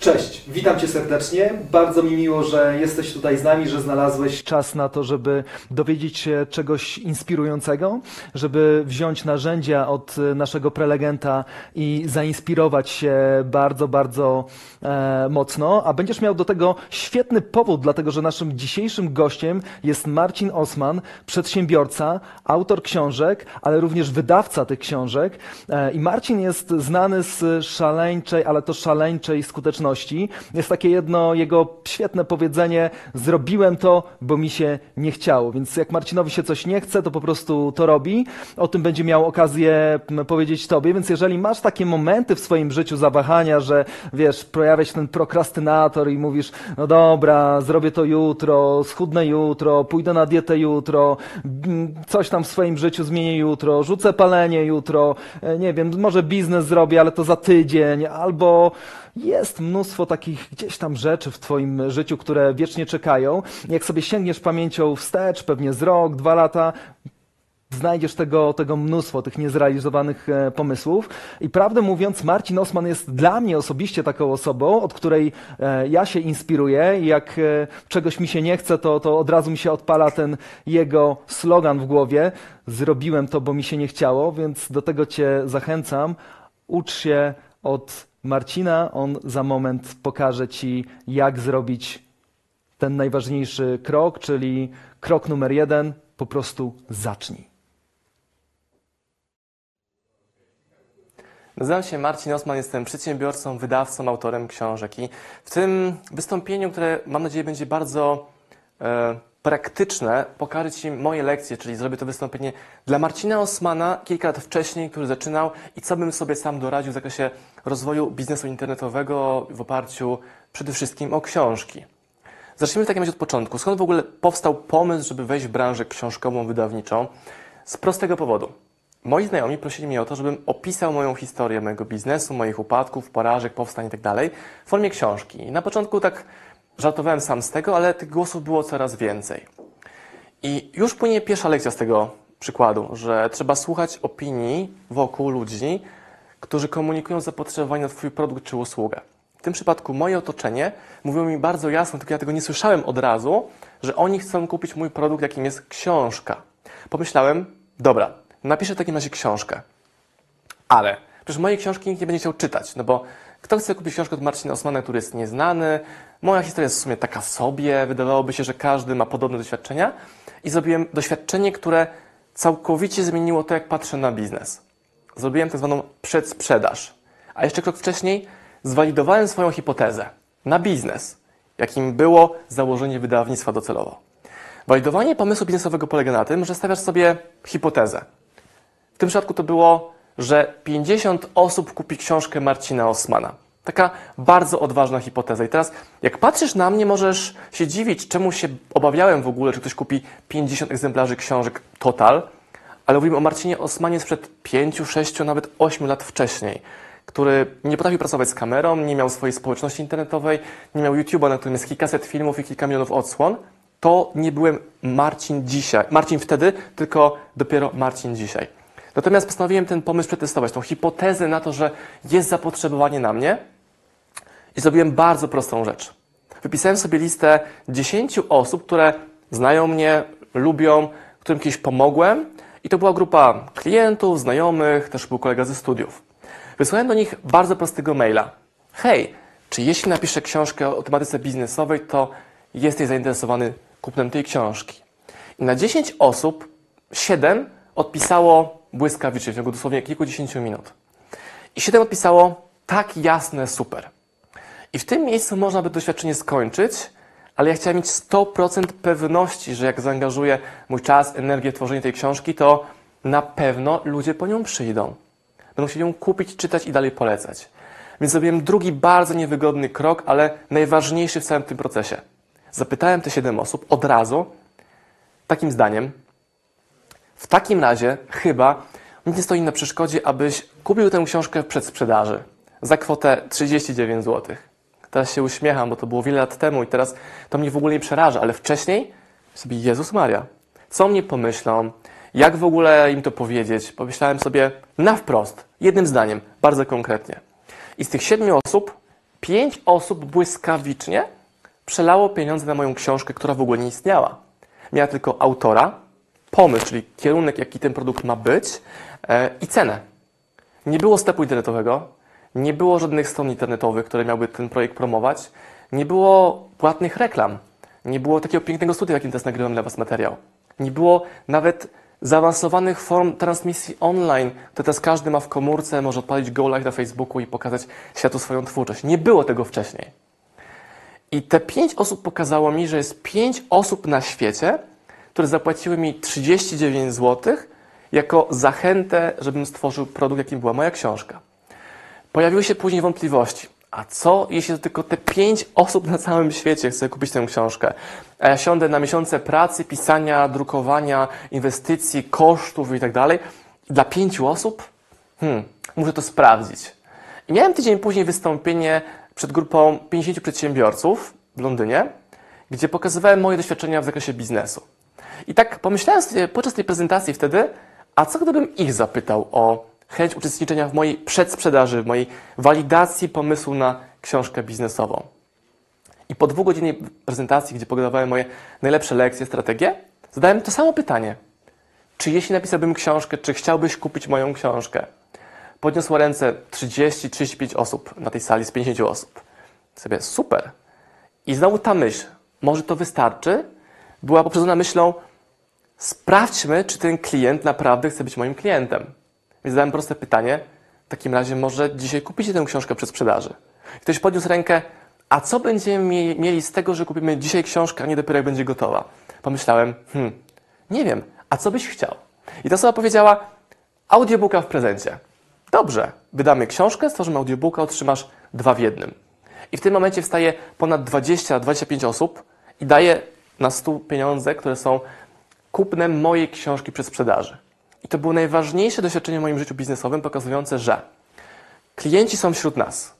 Cześć, witam Cię serdecznie. Bardzo mi miło, że jesteś tutaj z nami, że znalazłeś czas na to, żeby dowiedzieć się czegoś inspirującego, żeby wziąć narzędzia od naszego prelegenta i zainspirować się bardzo, bardzo e, mocno. A będziesz miał do tego świetny powód, dlatego że naszym dzisiejszym gościem jest Marcin Osman, przedsiębiorca, autor książek, ale również wydawca tych książek. E, I Marcin jest znany z szaleńczej, ale to szaleńczej skuteczności jest takie jedno jego świetne powiedzenie: Zrobiłem to, bo mi się nie chciało. Więc jak Marcinowi się coś nie chce, to po prostu to robi. O tym będzie miał okazję powiedzieć Tobie. Więc jeżeli masz takie momenty w swoim życiu zawahania, że wiesz, pojawia się ten prokrastynator i mówisz: No dobra, zrobię to jutro, schudnę jutro, pójdę na dietę jutro, coś tam w swoim życiu zmienię jutro, rzucę palenie jutro, e, nie wiem, może biznes zrobię, ale to za tydzień, albo jest mnóstwo takich gdzieś tam rzeczy w Twoim życiu, które wiecznie czekają. Jak sobie sięgniesz pamięcią wstecz, pewnie z rok, dwa lata, znajdziesz tego, tego mnóstwo, tych niezrealizowanych e, pomysłów. I prawdę mówiąc, Marcin Osman jest dla mnie osobiście taką osobą, od której e, ja się inspiruję. Jak e, czegoś mi się nie chce, to, to od razu mi się odpala ten jego slogan w głowie. Zrobiłem to, bo mi się nie chciało, więc do tego Cię zachęcam. Ucz się od Marcina. On za moment pokaże Ci, jak zrobić ten najważniejszy krok, czyli krok numer jeden, po prostu zacznij. Nazywam się Marcin Osman, jestem przedsiębiorcą, wydawcą, autorem książek i w tym wystąpieniu, które mam nadzieję będzie bardzo e, praktyczne, pokażę Ci moje lekcje, czyli zrobię to wystąpienie dla Marcina Osmana kilka lat wcześniej, który zaczynał i co bym sobie sam doradził w zakresie rozwoju biznesu internetowego w oparciu przede wszystkim o książki. Zacznijmy w takim razie od początku. Skąd w ogóle powstał pomysł, żeby wejść w branżę książkową, wydawniczą? Z prostego powodu. Moi znajomi prosili mnie o to, żebym opisał moją historię mojego biznesu, moich upadków, porażek, powstań itd. Tak w formie książki. I na początku tak żartowałem sam z tego, ale tych głosów było coraz więcej. I już płynie pierwsza lekcja z tego przykładu, że trzeba słuchać opinii wokół ludzi, którzy komunikują zapotrzebowanie na Twój produkt czy usługę. W tym przypadku moje otoczenie mówiło mi bardzo jasno, tylko ja tego nie słyszałem od razu, że oni chcą kupić mój produkt, jakim jest książka. Pomyślałem, dobra, napiszę w takim razie książkę. Ale przecież mojej książki nikt nie będzie chciał czytać, no bo kto chce kupić książkę od Marcina Osmana, który jest nieznany? Moja historia jest w sumie taka sobie. Wydawałoby się, że każdy ma podobne doświadczenia. I zrobiłem doświadczenie, które całkowicie zmieniło to, jak patrzę na biznes. Zrobiłem tak zwaną przedsprzedaż. A jeszcze krok wcześniej zwalidowałem swoją hipotezę na biznes, jakim było założenie wydawnictwa docelowo. Walidowanie pomysłu biznesowego polega na tym, że stawiasz sobie hipotezę. W tym przypadku to było że 50 osób kupi książkę Marcina Osmana. Taka bardzo odważna hipoteza. I teraz, jak patrzysz na mnie, możesz się dziwić, czemu się obawiałem w ogóle, czy ktoś kupi 50 egzemplarzy książek total, ale mówimy o Marcinie Osmanie sprzed 5, 6, nawet 8 lat wcześniej, który nie potrafił pracować z kamerą, nie miał swojej społeczności internetowej, nie miał YouTube'a, na którym jest kilkaset filmów i kilka milionów odsłon. To nie byłem Marcin dzisiaj, Marcin wtedy, tylko dopiero Marcin dzisiaj. Natomiast postanowiłem ten pomysł przetestować, tą hipotezę na to, że jest zapotrzebowanie na mnie i zrobiłem bardzo prostą rzecz. Wypisałem sobie listę 10 osób, które znają mnie, lubią, którym kiedyś pomogłem i to była grupa klientów, znajomych, też był kolega ze studiów. Wysłałem do nich bardzo prostego maila. Hej, czy jeśli napiszę książkę o tematyce biznesowej, to jesteś zainteresowany kupnem tej książki? I na 10 osób 7 odpisało błyskawicznie, w ciągu dosłownie kilkudziesięciu minut. I siedem odpisało tak jasne, super. I w tym miejscu można by doświadczenie skończyć, ale ja chciałem mieć 100% pewności, że jak zaangażuję mój czas, energię w tworzenie tej książki, to na pewno ludzie po nią przyjdą. Będą chcieli ją kupić, czytać i dalej polecać. Więc zrobiłem drugi bardzo niewygodny krok, ale najważniejszy w całym tym procesie. Zapytałem te siedem osób od razu takim zdaniem, w takim razie chyba nic nie stoi na przeszkodzie, abyś kupił tę książkę w przedsprzedaży. za kwotę 39 zł. Teraz się uśmiecham, bo to było wiele lat temu i teraz to mnie w ogóle nie przeraża, ale wcześniej sobie Jezus Maria, co mnie pomyślą, jak w ogóle im to powiedzieć? Pomyślałem sobie na wprost, jednym zdaniem, bardzo konkretnie. I z tych siedmiu osób, pięć osób błyskawicznie przelało pieniądze na moją książkę, która w ogóle nie istniała. Miała tylko autora, pomysł, czyli kierunek, jaki ten produkt ma być e, i cenę. Nie było sklepu internetowego, nie było żadnych stron internetowych, które miałyby ten projekt promować, nie było płatnych reklam, nie było takiego pięknego studia, jakim teraz nagrywam dla Was materiał. Nie było nawet zaawansowanych form transmisji online, które teraz każdy ma w komórce, może odpalić Go Live na Facebooku i pokazać światu swoją twórczość. Nie było tego wcześniej. I te pięć osób pokazało mi, że jest pięć osób na świecie, które zapłaciły mi 39 zł jako zachętę, żebym stworzył produkt, jakim była moja książka. Pojawiły się później wątpliwości. A co, jeśli tylko te pięć osób na całym świecie chce kupić tę książkę? A ja siądę na miesiące pracy, pisania, drukowania, inwestycji, kosztów i tak dalej. Dla pięciu osób? Hmm, muszę to sprawdzić. I miałem tydzień później wystąpienie przed grupą 50 przedsiębiorców w Londynie, gdzie pokazywałem moje doświadczenia w zakresie biznesu. I tak pomyślałem sobie podczas tej prezentacji wtedy, a co gdybym ich zapytał o chęć uczestniczenia w mojej przedsprzedaży, w mojej walidacji pomysłu na książkę biznesową. I po dwugodzinnej prezentacji, gdzie pogadałem moje najlepsze lekcje, strategie, zadałem to samo pytanie. Czy jeśli napisałbym książkę, czy chciałbyś kupić moją książkę? Podniosło ręce 30-35 osób na tej sali z 50 osób. Sobie super. I znowu ta myśl, może to wystarczy, była poprzedzona myślą, sprawdźmy, czy ten klient naprawdę chce być moim klientem. Więc zadałem proste pytanie, w takim razie może dzisiaj kupicie tę książkę przy sprzedaży. Ktoś podniósł rękę, a co będziemy mie- mieli z tego, że kupimy dzisiaj książkę, a nie dopiero jak będzie gotowa? Pomyślałem, hmm, nie wiem, a co byś chciał? I ta osoba powiedziała, audiobooka w prezencie. Dobrze, wydamy książkę, stworzymy audiobooka, otrzymasz dwa w jednym. I w tym momencie wstaje ponad 20-25 osób i daje na stół pieniądze, które są kupnem mojej książki przy sprzedaży. I to było najważniejsze doświadczenie w moim życiu biznesowym, pokazujące, że klienci są wśród nas.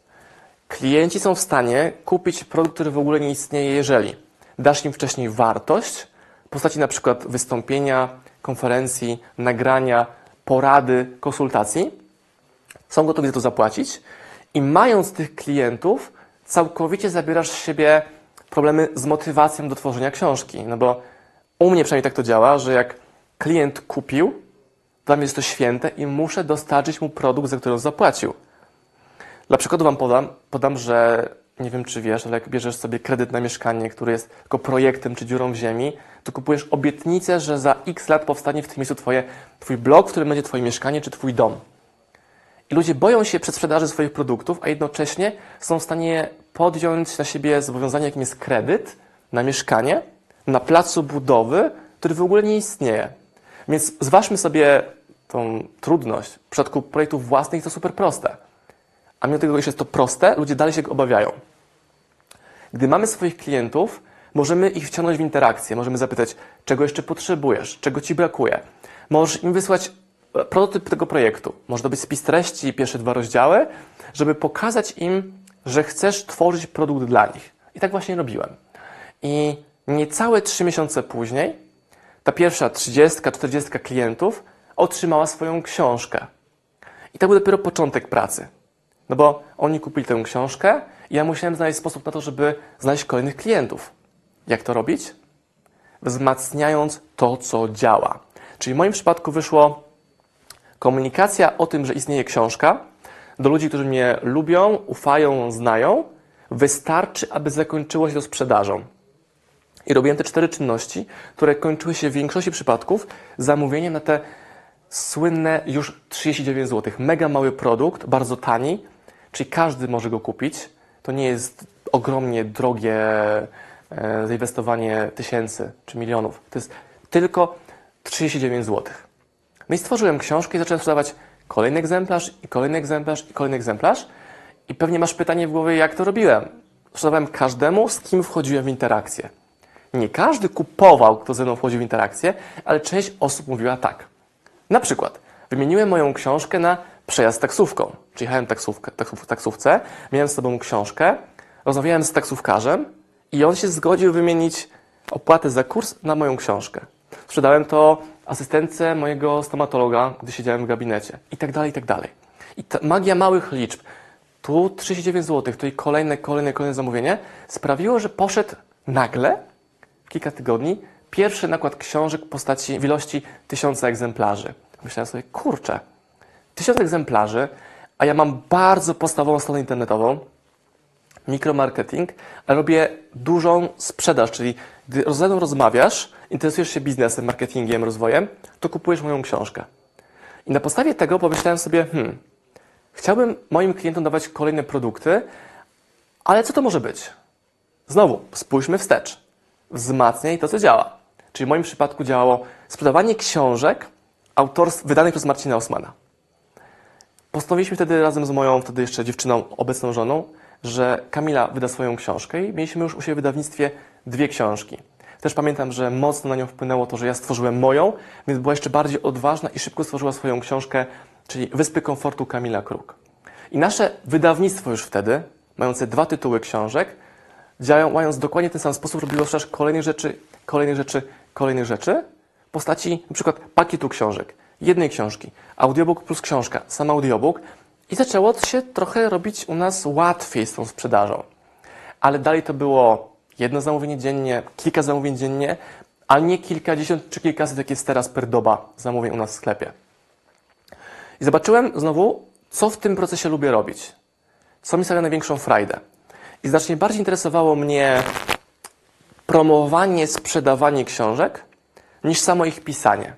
Klienci są w stanie kupić produkt, który w ogóle nie istnieje, jeżeli dasz im wcześniej wartość w postaci na przykład wystąpienia, konferencji, nagrania, porady, konsultacji, są gotowi za to zapłacić i mając tych klientów, całkowicie zabierasz z siebie problemy z motywacją do tworzenia książki. No bo u mnie przynajmniej tak to działa, że jak klient kupił, dla mnie jest to święte i muszę dostarczyć mu produkt, za który on zapłacił. Dla przykładu Wam podam, podam, że nie wiem, czy wiesz, ale jak bierzesz sobie kredyt na mieszkanie, który jest tylko projektem czy dziurą w ziemi, to kupujesz obietnicę, że za x lat powstanie w tym miejscu twoje, Twój blok, w którym będzie Twoje mieszkanie czy Twój dom. I ludzie boją się przedsprzedaży swoich produktów, a jednocześnie są w stanie podjąć na siebie zobowiązanie, jakim jest kredyt na mieszkanie, na placu budowy, który w ogóle nie istnieje. Więc zważmy sobie tą trudność. W przypadku projektów własnych to super proste. A mimo tego, że jest to proste, ludzie dalej się obawiają. Gdy mamy swoich klientów, możemy ich wciągnąć w interakcję. Możemy zapytać, czego jeszcze potrzebujesz, czego ci brakuje. Możesz im wysłać e, prototyp tego projektu. Może to być spis treści pierwsze dwa rozdziały, żeby pokazać im, że chcesz tworzyć produkt dla nich. I tak właśnie robiłem. I niecałe trzy miesiące później ta pierwsza 30-40 klientów otrzymała swoją książkę. I to był dopiero początek pracy. No bo oni kupili tę książkę i ja musiałem znaleźć sposób na to, żeby znaleźć kolejnych klientów. Jak to robić? Wzmacniając to, co działa. Czyli w moim przypadku wyszło komunikacja o tym, że istnieje książka do ludzi, którzy mnie lubią, ufają, znają, wystarczy, aby zakończyło się to sprzedażą. I robiłem te cztery czynności, które kończyły się w większości przypadków zamówieniem na te słynne już 39 zł. Mega mały produkt, bardzo tani, czyli każdy może go kupić. To nie jest ogromnie drogie e, zainwestowanie tysięcy czy milionów. To jest tylko 39 zł. No i stworzyłem książkę i zacząłem sprzedawać kolejny egzemplarz i kolejny egzemplarz i kolejny egzemplarz. I pewnie masz pytanie w głowie, jak to robiłem. Sprzedawałem każdemu, z kim wchodziłem w interakcję. Nie każdy kupował, kto ze mną wchodził w interakcję, ale część osób mówiła tak. Na przykład wymieniłem moją książkę na przejazd taksówką. Czy jechałem taksówkę, taksów, taksówce, miałem z sobą książkę, rozmawiałem z taksówkarzem i on się zgodził wymienić opłatę za kurs na moją książkę. Sprzedałem to asystentce mojego stomatologa, gdy siedziałem w gabinecie i tak dalej, i tak dalej. I ta magia małych liczb, tu 39 zł, tutaj kolejne, kolejne, kolejne zamówienie, sprawiło, że poszedł nagle, kilka tygodni, pierwszy nakład książek w postaci w ilości tysiąca egzemplarzy. Myślałem sobie, kurczę, tysiąc egzemplarzy, a ja mam bardzo podstawową stronę internetową, mikromarketing, a robię dużą sprzedaż, czyli gdy ze mną rozmawiasz, interesujesz się biznesem, marketingiem, rozwojem, to kupujesz moją książkę. I na podstawie tego pomyślałem sobie, hmm, chciałbym moim klientom dawać kolejne produkty, ale co to może być? Znowu, spójrzmy wstecz. Wzmacniaj to, co działa. Czyli w moim przypadku działało sprzedawanie książek autorstw wydanych przez Marcina Osmana. Postanowiliśmy wtedy razem z moją wtedy jeszcze dziewczyną, obecną żoną, że Kamila wyda swoją książkę i mieliśmy już u siebie w wydawnictwie dwie książki. Też pamiętam, że mocno na nią wpłynęło to, że ja stworzyłem moją, więc była jeszcze bardziej odważna i szybko stworzyła swoją książkę, czyli Wyspy Komfortu Kamila Kruk. I nasze wydawnictwo już wtedy, mające dwa tytuły książek, działając dokładnie w ten sam sposób, robiło też kolejnych rzeczy, kolejnych rzeczy, kolejnych rzeczy w postaci na przykład pakietu książek, jednej książki, audiobook plus książka, sam audiobook i zaczęło się trochę robić u nas łatwiej z tą sprzedażą. Ale dalej to było jedno zamówienie dziennie, kilka zamówień dziennie, a nie kilkadziesiąt czy kilkaset, jak jest teraz per doba zamówień u nas w sklepie. I zobaczyłem znowu, co w tym procesie lubię robić. Co mi sprawia największą frajdę. I znacznie bardziej interesowało mnie promowanie, sprzedawanie książek, niż samo ich pisanie.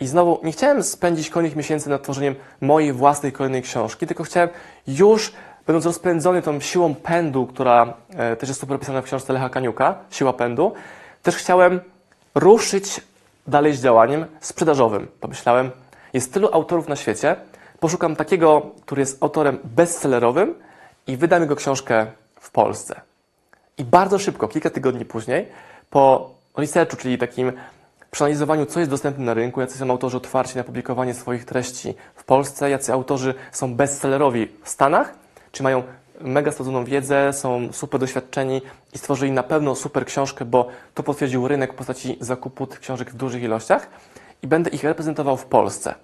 I znowu nie chciałem spędzić kolejnych miesięcy nad tworzeniem mojej własnej kolejnej książki, tylko chciałem już, będąc rozpędzony tą siłą pędu, która e, też jest super opisana w książce Lecha Kaniuka, Siła pędu, też chciałem ruszyć dalej z działaniem sprzedażowym. Pomyślałem, jest tylu autorów na świecie, poszukam takiego, który jest autorem bestsellerowym i wydam jego książkę w Polsce. I bardzo szybko, kilka tygodni później, po researchu, czyli takim przeanalizowaniu, co jest dostępne na rynku, jacy są autorzy otwarci na publikowanie swoich treści w Polsce, jacy autorzy są bestsellerowi w Stanach, czy mają mega stosowną wiedzę, są super doświadczeni i stworzyli na pewno super książkę, bo to potwierdził rynek w postaci zakupu tych książek w dużych ilościach i będę ich reprezentował w Polsce.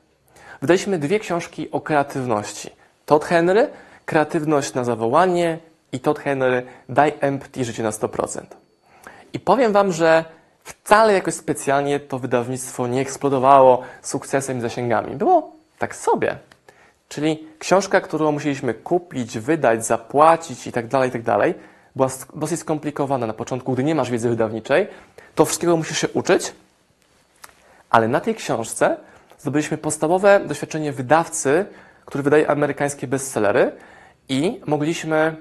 Wydaliśmy dwie książki o kreatywności. Todd Henry, Kreatywność na zawołanie i Todd Henry, Daj Empty życie na 100%. I powiem Wam, że wcale jakoś specjalnie to wydawnictwo nie eksplodowało sukcesem i zasięgami. Było tak sobie. Czyli książka, którą musieliśmy kupić, wydać, zapłacić i tak dalej, i tak dalej, była dosyć skomplikowana na początku, gdy nie masz wiedzy wydawniczej. To wszystkiego musisz się uczyć, ale na tej książce zdobyliśmy podstawowe doświadczenie wydawcy, który wydaje amerykańskie bestsellery i mogliśmy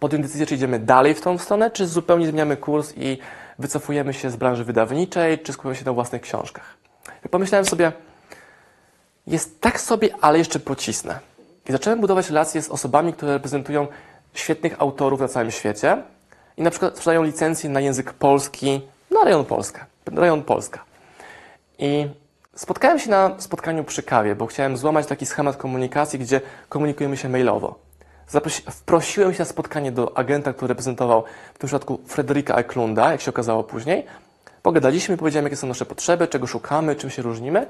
podjąć decyzję, czy idziemy dalej w tą stronę, czy zupełnie zmieniamy kurs i wycofujemy się z branży wydawniczej, czy skupiamy się na własnych książkach. I pomyślałem sobie, jest tak sobie, ale jeszcze pocisnę. I zacząłem budować relacje z osobami, które reprezentują świetnych autorów na całym świecie i na przykład sprzedają licencje na język polski na rejon Polska. Rejon Polska. I spotkałem się na spotkaniu przy kawie, bo chciałem złamać taki schemat komunikacji, gdzie komunikujemy się mailowo. Wprosiłem się na spotkanie do agenta, który reprezentował w tym przypadku Frederika Eklunda, jak się okazało później. Pogadaliśmy, powiedziałem, jakie są nasze potrzeby, czego szukamy, czym się różnimy.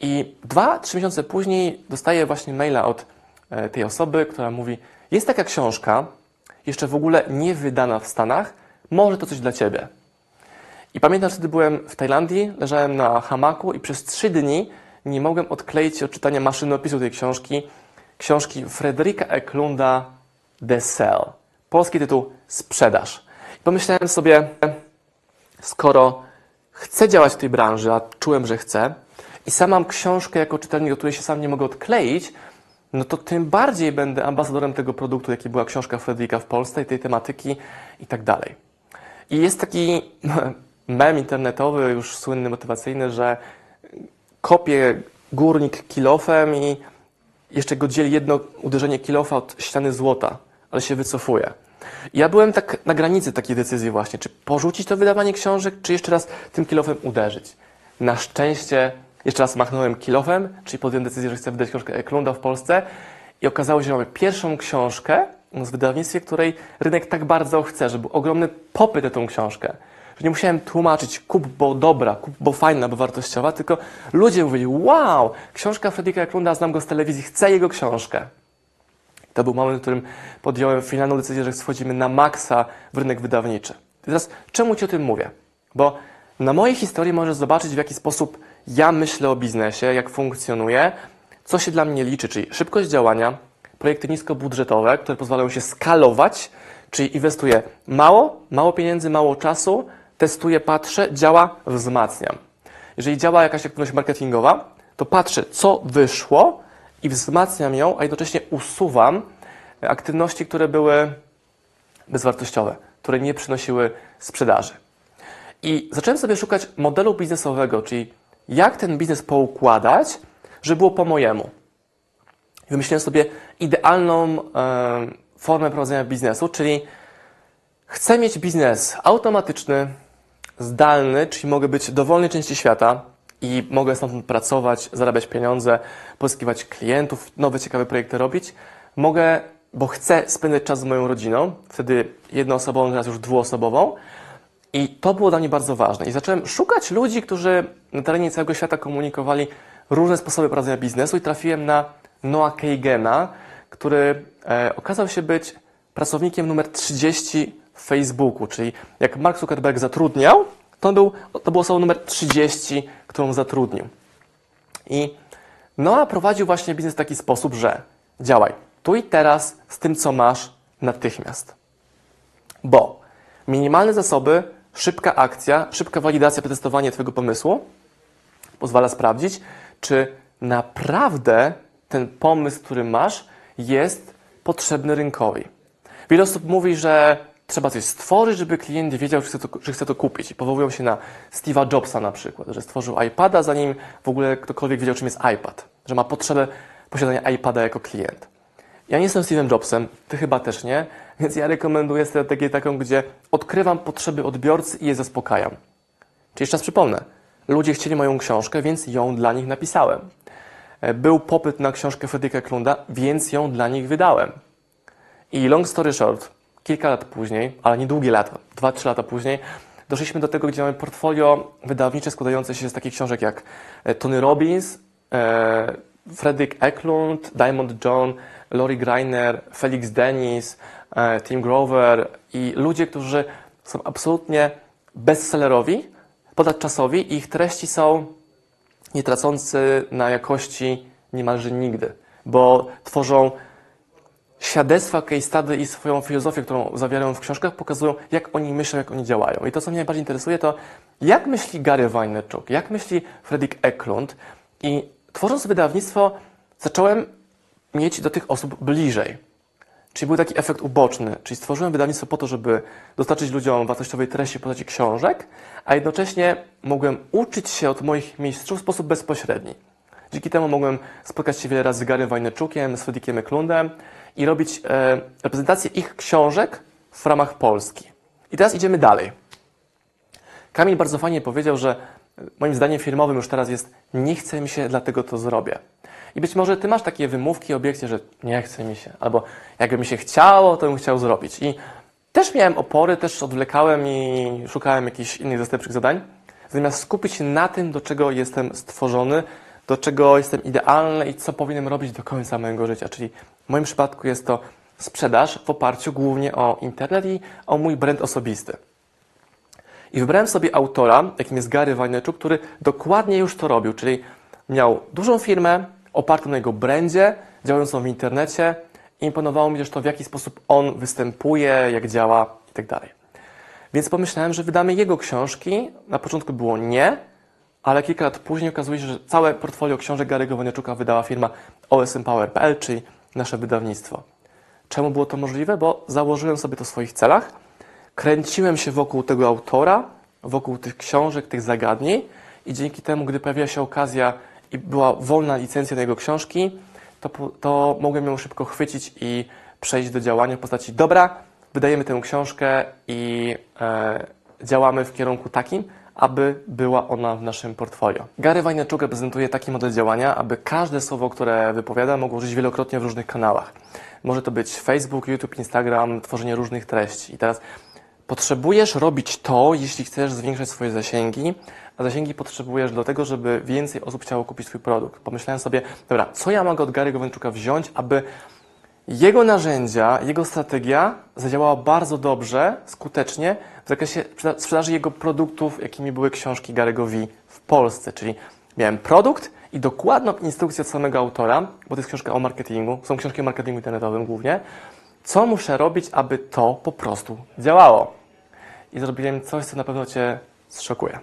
I dwa, trzy miesiące później dostaję właśnie maila od e, tej osoby, która mówi: Jest taka książka, jeszcze w ogóle nie wydana w Stanach, może to coś dla ciebie. I pamiętam, wtedy byłem w Tajlandii, leżałem na hamaku i przez trzy dni nie mogłem odkleić się od czytania maszynopisu tej książki, książki Fryderyka Eklunda The Sell. Polski tytuł Sprzedaż. I pomyślałem sobie, skoro chcę działać w tej branży, a czułem, że chcę, i sam mam książkę jako czytelnik, do której się sam nie mogę odkleić, no to tym bardziej będę ambasadorem tego produktu, jaki była książka Fryderyka w Polsce i tej tematyki i tak dalej. I jest taki mem internetowy, już słynny, motywacyjny, że kopie górnik kilofem i jeszcze go dzieli jedno uderzenie kilofa od ściany złota, ale się wycofuje. Ja byłem tak na granicy takiej decyzji właśnie, czy porzucić to wydawanie książek, czy jeszcze raz tym kilofem uderzyć. Na szczęście Jeszcze raz machnąłem kilofem, czyli podjąłem decyzję, że chcę wydać książkę Eklunda w Polsce i okazało się, że mamy pierwszą książkę w wydawnictwie, której rynek tak bardzo chce, że był ogromny popyt na tą książkę. Że nie musiałem tłumaczyć kup, bo dobra, kup, bo fajna, bo wartościowa, tylko ludzie mówili, wow, książka Fredrika Eklunda, znam go z telewizji, chcę jego książkę. To był moment, w którym podjąłem finalną decyzję, że wchodzimy na maksa w rynek wydawniczy. I teraz czemu Ci o tym mówię? Bo na mojej historii możesz zobaczyć, w jaki sposób ja myślę o biznesie, jak funkcjonuje, co się dla mnie liczy, czyli szybkość działania, projekty niskobudżetowe, które pozwalają się skalować, czyli inwestuję mało, mało pieniędzy, mało czasu, testuję, patrzę, działa, wzmacniam. Jeżeli działa jakaś aktywność marketingowa, to patrzę, co wyszło i wzmacniam ją, a jednocześnie usuwam aktywności, które były bezwartościowe, które nie przynosiły sprzedaży. I zacząłem sobie szukać modelu biznesowego, czyli jak ten biznes poukładać, żeby było po mojemu. Wymyśliłem sobie idealną e, formę prowadzenia biznesu, czyli chcę mieć biznes automatyczny, zdalny, czyli mogę być w dowolnej części świata i mogę stamtąd pracować, zarabiać pieniądze, pozyskiwać klientów, nowe ciekawe projekty robić. Mogę, bo chcę spędzać czas z moją rodziną, wtedy jednoosobową, teraz już dwuosobową. I to było dla mnie bardzo ważne. I zacząłem szukać ludzi, którzy na terenie całego świata komunikowali różne sposoby prowadzenia biznesu i trafiłem na Noah Kagena, który e, okazał się być pracownikiem numer 30 Facebooku, czyli jak Mark Zuckerberg zatrudniał, to, był, to było osobą numer 30, którą zatrudnił. I Noah prowadził właśnie biznes w taki sposób, że działaj tu i teraz z tym, co masz natychmiast. Bo minimalne zasoby, szybka akcja, szybka walidacja, przetestowanie Twojego pomysłu pozwala sprawdzić, czy naprawdę ten pomysł, który masz, jest potrzebny rynkowi. Wiele osób mówi, że trzeba coś stworzyć, żeby klient wiedział, że chce to, chce to kupić. I powołują się na Steve'a Jobsa na przykład, że stworzył iPada, zanim w ogóle ktokolwiek wiedział, czym jest iPad. Że ma potrzebę posiadania iPada jako klient. Ja nie jestem Steve'em Jobsem, ty chyba też nie, więc ja rekomenduję strategię taką, gdzie odkrywam potrzeby odbiorcy i je zaspokajam. Czyli jeszcze raz przypomnę, ludzie chcieli moją książkę, więc ją dla nich napisałem. E, Był popyt na książkę Fredrika Klunda, więc ją dla nich wydałem. I long story short, kilka lat później, ale niedługie lata, 2-3 lata później, doszliśmy do tego, gdzie mamy portfolio wydawnicze składające się z takich książek jak e, Tony Robbins, e, Fredrik Eklund, Diamond John, Lori Greiner, Felix Dennis, e, Tim Grover i ludzie, którzy są absolutnie bestsellerowi, ponadczasowi i ich treści są nie tracący na jakości niemalże nigdy, bo tworzą świadectwa, case study i swoją filozofię, którą zawierają w książkach, pokazują, jak oni myślą, jak oni działają. I to, co mnie najbardziej interesuje, to jak myśli Gary Vaynerchuk, jak myśli Fredrik Eklund. I tworząc wydawnictwo, zacząłem mieć do tych osób bliżej. Czyli był taki efekt uboczny, czyli stworzyłem wydawnictwo po to, żeby dostarczyć ludziom wartościowej treści w postaci książek, a jednocześnie mogłem uczyć się od moich mistrzów w sposób bezpośredni. Dzięki temu mogłem spotkać się wiele razy z Gary Vaynerchukiem, z Fredrikiem Eklundem i robić e, reprezentację ich książek w ramach Polski. I teraz idziemy dalej. Kamil bardzo fajnie powiedział, że moim zdaniem firmowym już teraz jest nie chce mi się, dlatego to zrobię. I być może ty masz takie wymówki, obiekcje, że nie chce mi się, albo jakby mi się chciało, to bym chciał zrobić. I też miałem opory, też odwlekałem i szukałem jakichś innych zastępczych zadań, zamiast skupić się na tym, do czego jestem stworzony, do czego jestem idealny i co powinienem robić do końca mojego życia. Czyli w moim przypadku jest to sprzedaż w oparciu głównie o internet i o mój brand osobisty. I wybrałem sobie autora, jakim jest Gary Vaynerchuk, który dokładnie już to robił, czyli miał dużą firmę opartą na jego brandzie, działającą w internecie. Imponowało mi też to, w jaki sposób on występuje, jak działa itd. Więc pomyślałem, że wydamy jego książki. Na początku było nie, ale kilka lat później okazuje się, że całe portfolio książek Gary'ego Vaynerchuka wydała firma OSMPower.pl, czyli nasze wydawnictwo. Czemu było to możliwe? Bo założyłem sobie to w swoich celach, kręciłem się wokół tego autora, wokół tych książek, tych zagadnień i dzięki temu, gdy pojawiła się okazja i była wolna licencja na jego książki, to, to mogłem ją szybko chwycić i przejść do działania w postaci dobra, wydajemy tę książkę i e, działamy w kierunku takim, aby była ona w naszym portfolio. Gary Vaynerchuk reprezentuje taki model działania, aby każde słowo, które wypowiada, mogło użyć wielokrotnie w różnych kanałach. Może to być Facebook, YouTube, Instagram, tworzenie różnych treści. I teraz potrzebujesz robić to, jeśli chcesz zwiększać swoje zasięgi, a zasięgi potrzebujesz do tego, żeby więcej osób chciało kupić Twój produkt. Pomyślałem sobie, dobra, co ja mogę od Gary'ego Vaynerchuka wziąć, aby jego narzędzia, jego strategia zadziałała bardzo dobrze, skutecznie w zakresie sprzeda- sprzedaży jego produktów, jakimi były książki Gary'ego V w Polsce. Czyli miałem produkt i dokładną instrukcję od samego autora, bo to jest książka o marketingu, są książki o marketingu internetowym głównie, co muszę robić, aby to po prostu działało. I zrobiłem coś, co na pewno Cię zszokuje.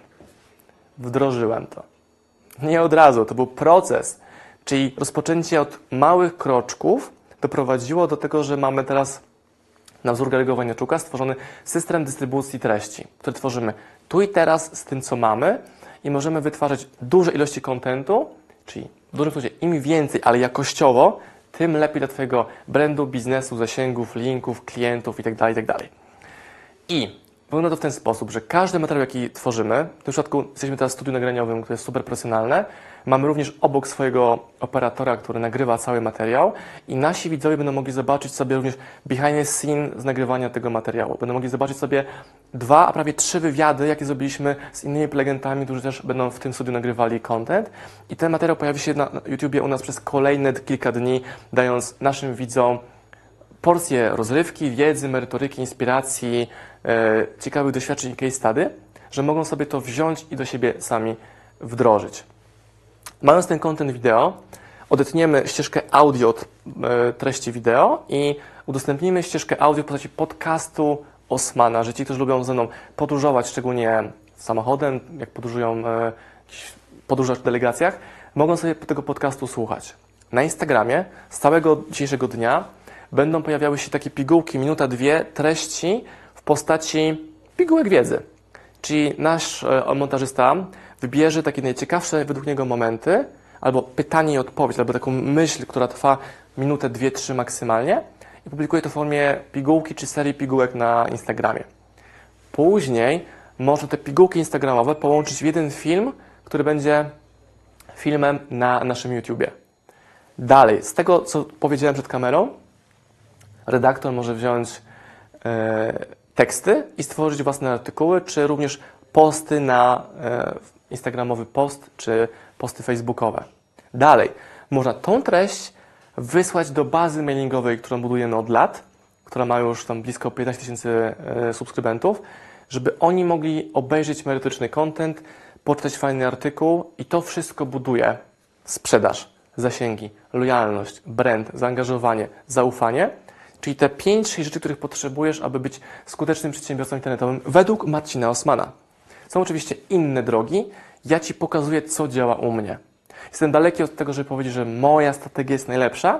Wdrożyłem to. Nie od razu, to był proces. Czyli rozpoczęcie od małych kroczków doprowadziło do tego, że mamy teraz na wzór Gary'ego Vaynerchuka stworzony system dystrybucji treści, który tworzymy tu i teraz z tym, co mamy i możemy wytwarzać duże ilości kontentu, czyli w dużym skrócie im więcej, ale jakościowo, tym lepiej dla Twojego brandu, biznesu, zasięgów, linków, klientów itd. itd. I wygląda to w ten sposób, że każdy materiał, jaki tworzymy, w tym przypadku jesteśmy teraz w studiu nagraniowym, które jest super profesjonalne, mamy również obok swojego operatora, który nagrywa cały materiał i nasi widzowie będą mogli zobaczyć sobie również behind the scene z nagrywania tego materiału. Będą mogli zobaczyć sobie dwa, a prawie trzy wywiady, jakie zrobiliśmy z innymi prelegentami, którzy też będą w tym studiu nagrywali content. I ten materiał pojawi się na YouTubie u nas przez kolejne kilka dni, dając naszym widzom porcje rozrywki, wiedzy, merytoryki, inspiracji, e, ciekawych doświadczeń i case study, że mogą sobie to wziąć i do siebie sami wdrożyć. Mając ten content wideo, odetniemy ścieżkę audio od e, treści wideo i udostępnimy ścieżkę audio w postaci podcastu Osmana, że ci, którzy lubią ze mną podróżować, szczególnie samochodem, jak podróżują e, gdzieś podróżach w delegacjach, mogą sobie tego podcastu słuchać. Na Instagramie z całego dzisiejszego dnia będą pojawiały się takie pigułki, minuta, dwie, treści w postaci pigułek wiedzy. Czyli nasz e, montażysta wybierze takie najciekawsze według niego momenty, albo pytanie i odpowiedź, albo taką myśl, która trwa minutę, dwie, trzy maksymalnie i publikuje to w formie pigułki czy serii pigułek na Instagramie. Później można te pigułki instagramowe połączyć w jeden film, który będzie filmem na naszym YouTubie. Dalej, z tego, co powiedziałem przed kamerą, redaktor może wziąć e, teksty i stworzyć własne artykuły, czy również posty na e, instagramowy post, czy posty facebookowe. Dalej, można tą treść wysłać do bazy mailingowej, którą budujemy od lat, która ma już tam blisko 15 tysięcy e, subskrybentów, żeby oni mogli obejrzeć merytoryczny content, poczytać fajny artykuł i to wszystko buduje sprzedaż, zasięgi, lojalność, brand, zaangażowanie, zaufanie, czyli te 5-6 rzeczy, których potrzebujesz, aby być skutecznym przedsiębiorcą internetowym według Marcina Osmana. Są oczywiście inne drogi. Ja Ci pokazuję, co działa u mnie. Jestem daleki od tego, żeby powiedzieć, że moja strategia jest najlepsza.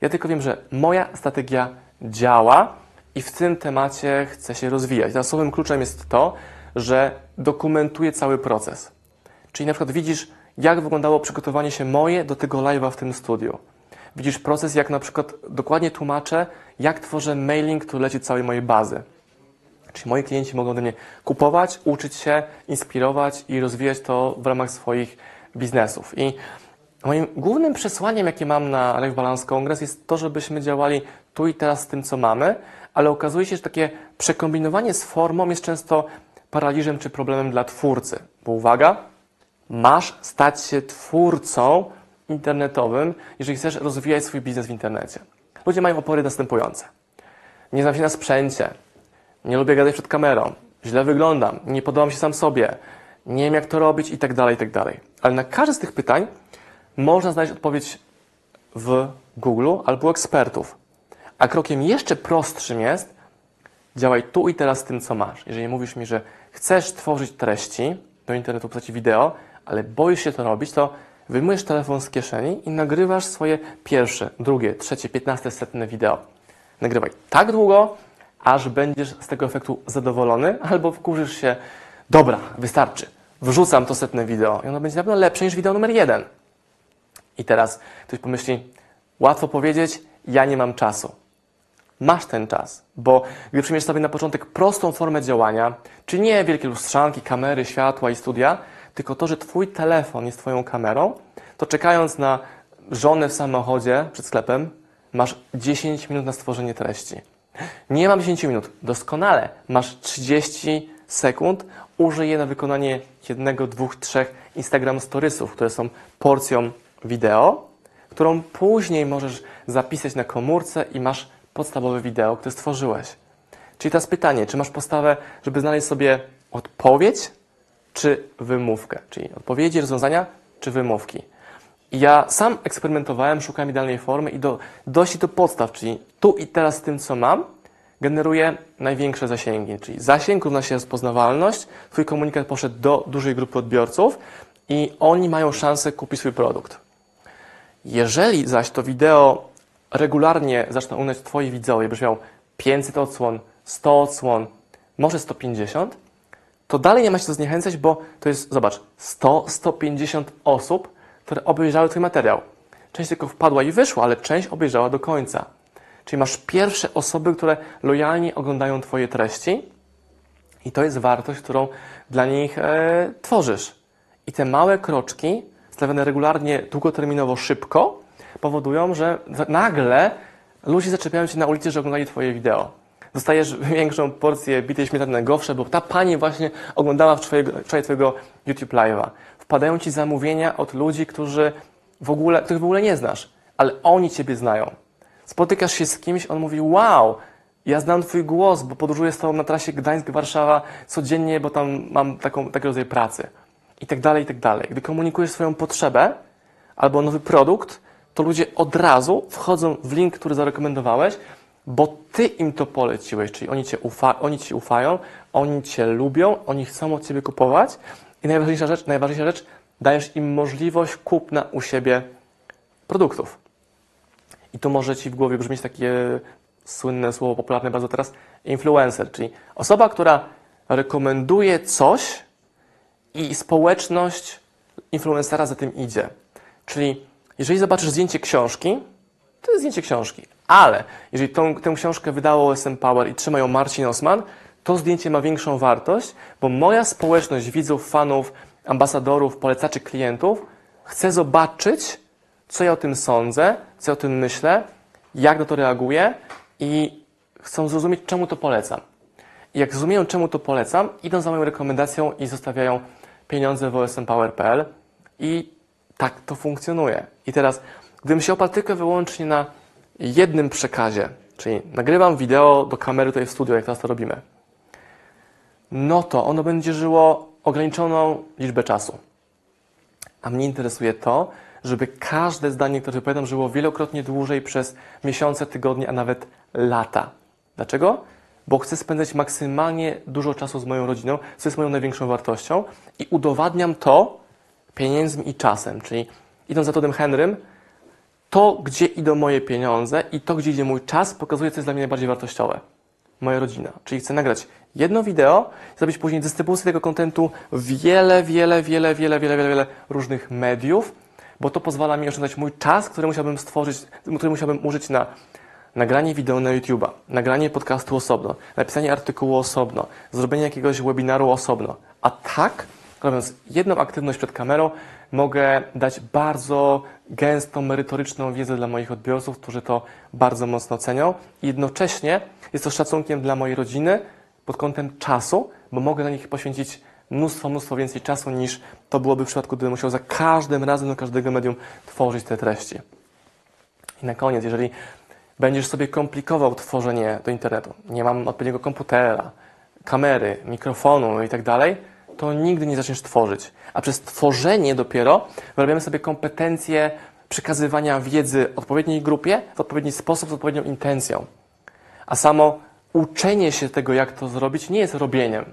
Ja tylko wiem, że moja strategia działa i w tym temacie chcę się rozwijać. Słowem kluczem jest to, że dokumentuję cały proces. Czyli na przykład widzisz, jak wyglądało przygotowanie się moje do tego live'a w tym studiu. Widzisz proces, jak na przykład dokładnie tłumaczę, jak tworzę mailing, który leci całej mojej bazy. Czyli moi klienci mogą ode mnie kupować, uczyć się, inspirować i rozwijać to w ramach swoich biznesów. I moim głównym przesłaniem, jakie mam na Life Balance Congress jest to, żebyśmy działali tu i teraz z tym, co mamy, ale okazuje się, że takie przekombinowanie z formą jest często paraliżem czy problemem dla twórcy. Bo uwaga, masz stać się twórcą internetowym, jeżeli chcesz rozwijać swój biznes w internecie. Ludzie mają opory następujące. Nie znam się na sprzęcie, nie lubię gadać przed kamerą, źle wyglądam, nie podobam się sam sobie, nie wiem jak to robić i tak dalej, i tak dalej. Ale na każde z tych pytań można znaleźć odpowiedź w Google albo u ekspertów. A krokiem jeszcze prostszym jest działaj tu i teraz z tym, co masz. Jeżeli mówisz mi, że chcesz tworzyć treści do internetu w postaci wideo, ale boisz się to robić, to wyjmujesz telefon z kieszeni i nagrywasz swoje pierwsze, drugie, trzecie, piętnaste, setne wideo. Nagrywaj tak długo, aż będziesz z tego efektu zadowolony, albo wkurzysz się, dobra, wystarczy, wrzucam to setne wideo i ono będzie na pewno lepsze niż wideo numer jeden. I teraz ktoś pomyśli, łatwo powiedzieć, ja nie mam czasu. masz ten czas, bo gdy przyjmiesz sobie na początek prostą formę działania, czyli nie wielkie lustrzanki, kamery, światła i studia, tylko to, że Twój telefon jest Twoją kamerą, to czekając na żonę w samochodzie przed sklepem, masz 10 minut na stworzenie treści. Nie mam 10 minut, doskonale. Masz 30 sekund, użyj je na wykonanie jednego, dwóch, trzech Instagram Storiesów, które są porcją wideo, którą później możesz zapisać na komórce i masz podstawowe wideo, które stworzyłeś. Czyli teraz pytanie, czy masz postawę, żeby znaleźć sobie odpowiedź, czy wymówkę? Czyli odpowiedzi, rozwiązania, czy wymówki? Ja sam eksperymentowałem, szukałem idealnej formy i do, dojść do podstaw, czyli tu i teraz z tym, co mam, generuje największe zasięgi. Czyli zasięg równa się rozpoznawalność, Twój komunikat poszedł do dużej grupy odbiorców i oni mają szansę kupić swój produkt. Jeżeli zaś to wideo regularnie zaczną oglądać Twoi widzowie, byś miał 500 odsłon, 100 odsłon, może 150, to dalej nie ma się co zniechęcać, bo to jest, zobacz, 100-150 osób, które obejrzały Twój materiał. Część tylko wpadła i wyszła, ale część obejrzała do końca. Czyli masz pierwsze osoby, które lojalnie oglądają Twoje treści i to jest wartość, którą dla nich e, tworzysz. I te małe kroczki, stawiane regularnie, długoterminowo, szybko, powodują, że nagle ludzie zaczepiają się na ulicy, że oglądali Twoje wideo. Dostajesz większą porcję bitej śmietany na gofrze, bo ta pani właśnie oglądała wczoraj Twojego YouTube Live'a. Wpadają Ci zamówienia od ludzi, którzy w ogóle, których w ogóle nie znasz, ale oni Ciebie znają. Spotykasz się z kimś, on mówi: Wow, ja znam Twój głos, bo podróżuję z Tobą na trasie Gdańsk-Warszawa codziennie, bo tam mam taką, taki rodzaj pracy. I tak dalej, i tak dalej. Gdy komunikujesz swoją potrzebę albo nowy produkt, to ludzie od razu wchodzą w link, który zarekomendowałeś, bo Ty im to poleciłeś, czyli oni, cię ufa, oni Ci ufają, oni Cię lubią, oni chcą od Ciebie kupować i najważniejsza rzecz, najważniejsza rzecz, dajesz im możliwość kupna u siebie produktów. I tu może Ci w głowie brzmieć takie słynne słowo popularne bardzo teraz, influencer, czyli osoba, która rekomenduje coś i społeczność influencera za tym idzie. Czyli jeżeli zobaczysz zdjęcie książki, to jest zdjęcie książki. Ale jeżeli tą, tę książkę wydało OSM Power i trzyma ją Marcin Osman, to zdjęcie ma większą wartość, bo moja społeczność widzów, fanów, ambasadorów, polecaczy, klientów chce zobaczyć, co ja o tym sądzę, co ja o tym myślę, jak na to reaguję i chcą zrozumieć, czemu to polecam. I jak zrozumieją, czemu to polecam, idą za moją rekomendacją i zostawiają pieniądze w osmpower.pl i tak to funkcjonuje. I teraz, gdybym się oparł tylko wyłącznie na jednym przekazie, czyli nagrywam wideo do kamery tutaj w studio, jak teraz to robimy, no to ono będzie żyło ograniczoną liczbę czasu. A mnie interesuje to, żeby każde zdanie, które wypowiadam, żyło wielokrotnie dłużej przez miesiące, tygodnie, a nawet lata. Dlaczego? Bo chcę spędzać maksymalnie dużo czasu z moją rodziną, co jest moją największą wartością i udowadniam to pieniędzmi i czasem. Czyli idąc za Todem Henrym, to, gdzie idą moje pieniądze i to, gdzie idzie mój czas, pokazuje, co jest dla mnie najbardziej wartościowe. Moja rodzina. Czyli chcę nagrać jedno wideo, zrobić później dystrybucję tego kontentu wiele, wiele, wiele, wiele, wiele, wiele, wiele różnych mediów, bo to pozwala mi oszczędzać mój czas, który musiałbym stworzyć, który musiałbym użyć na nagranie wideo na YouTube'a, nagranie podcastu osobno, napisanie artykułu osobno, zrobienie jakiegoś webinaru osobno. A tak, robiąc jedną aktywność przed kamerą, mogę dać bardzo gęstą, merytoryczną wiedzę dla moich odbiorców, którzy to bardzo mocno cenią. I jednocześnie jest to szacunkiem dla mojej rodziny pod kątem czasu, bo mogę dla nich poświęcić mnóstwo, mnóstwo więcej czasu niż to byłoby w przypadku, gdybym musiał za każdym razem do każdego medium tworzyć te treści. I na koniec, jeżeli będziesz sobie komplikował tworzenie do internetu, nie mam odpowiedniego komputera, kamery, mikrofonu i tak dalej, to nigdy nie zaczniesz tworzyć. A przez tworzenie dopiero wyrabiamy sobie kompetencje przekazywania wiedzy odpowiedniej grupie w odpowiedni sposób, z odpowiednią intencją. A samo uczenie się tego, jak to zrobić, nie jest robieniem.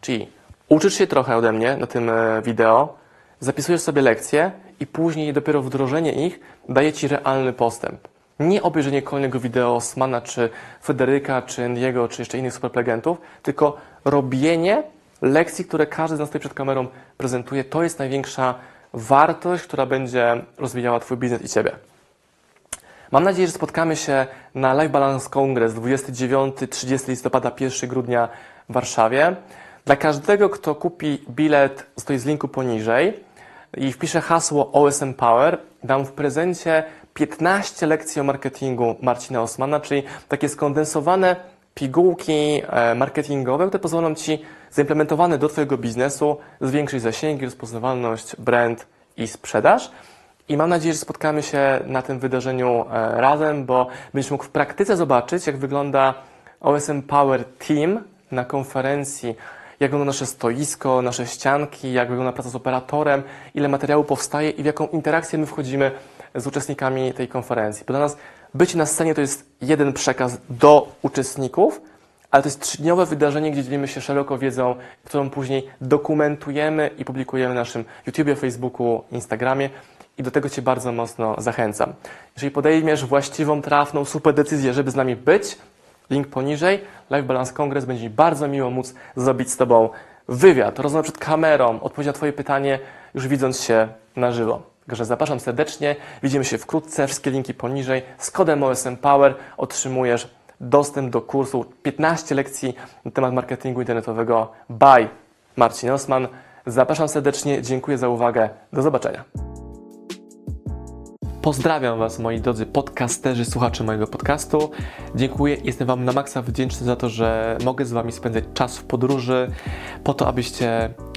Czyli uczysz się trochę ode mnie na tym e, wideo, zapisujesz sobie lekcje i później dopiero wdrożenie ich daje Ci realny postęp. Nie obejrzenie kolejnego wideo Osmana, czy Federyka, czy Andiego, czy jeszcze innych superplegentów, tylko robienie lekcji, które każdy z nas tutaj przed kamerą prezentuje. To jest największa wartość, która będzie rozwijała Twój biznes i Ciebie. Mam nadzieję, że spotkamy się na Live Balance Congress 29-30 listopada, 1 grudnia w Warszawie. Dla każdego, kto kupi bilet, stoi z linku poniżej i wpisze hasło OSM Power, dam w prezencie 15 lekcji o marketingu Marcina Osmana, czyli takie skondensowane pigułki e, marketingowe, które pozwolą Ci zaimplementowane do Twojego biznesu zwiększyć zasięgi, rozpoznawalność, brand i sprzedaż. I mam nadzieję, że spotkamy się na tym wydarzeniu e, razem, bo będziesz mógł w praktyce zobaczyć, jak wygląda OSM Power Team na konferencji, jak wygląda nasze stoisko, nasze ścianki, jak wygląda praca z operatorem, ile materiału powstaje i w jaką interakcję my wchodzimy z uczestnikami tej konferencji. Bo dla nas bycie na scenie to jest jeden przekaz do uczestników, ale to jest trzydniowe wydarzenie, gdzie dzielimy się szeroko wiedzą, którą później dokumentujemy i publikujemy na naszym YouTubie, Facebooku, Instagramie. I do tego Cię bardzo mocno zachęcam. Jeżeli podejmiesz właściwą, trafną, super decyzję, żeby z nami być, link poniżej, Live Balance Congress, będzie mi bardzo miło móc zrobić z Tobą wywiad, rozmowę przed kamerą, odpowiedź na Twoje pytanie, już widząc się na żywo. Także zapraszam serdecznie, widzimy się wkrótce, wszystkie linki poniżej. Z kodem OSM Power otrzymujesz dostęp do kursu 15 lekcji na temat marketingu internetowego by Marcin Osman. Zapraszam serdecznie, dziękuję za uwagę, do zobaczenia. Pozdrawiam Was, moi drodzy podcasterzy, słuchacze mojego podcastu. Dziękuję, jestem Wam na maksa wdzięczny za to, że mogę z Wami spędzać czas w podróży, po to, abyście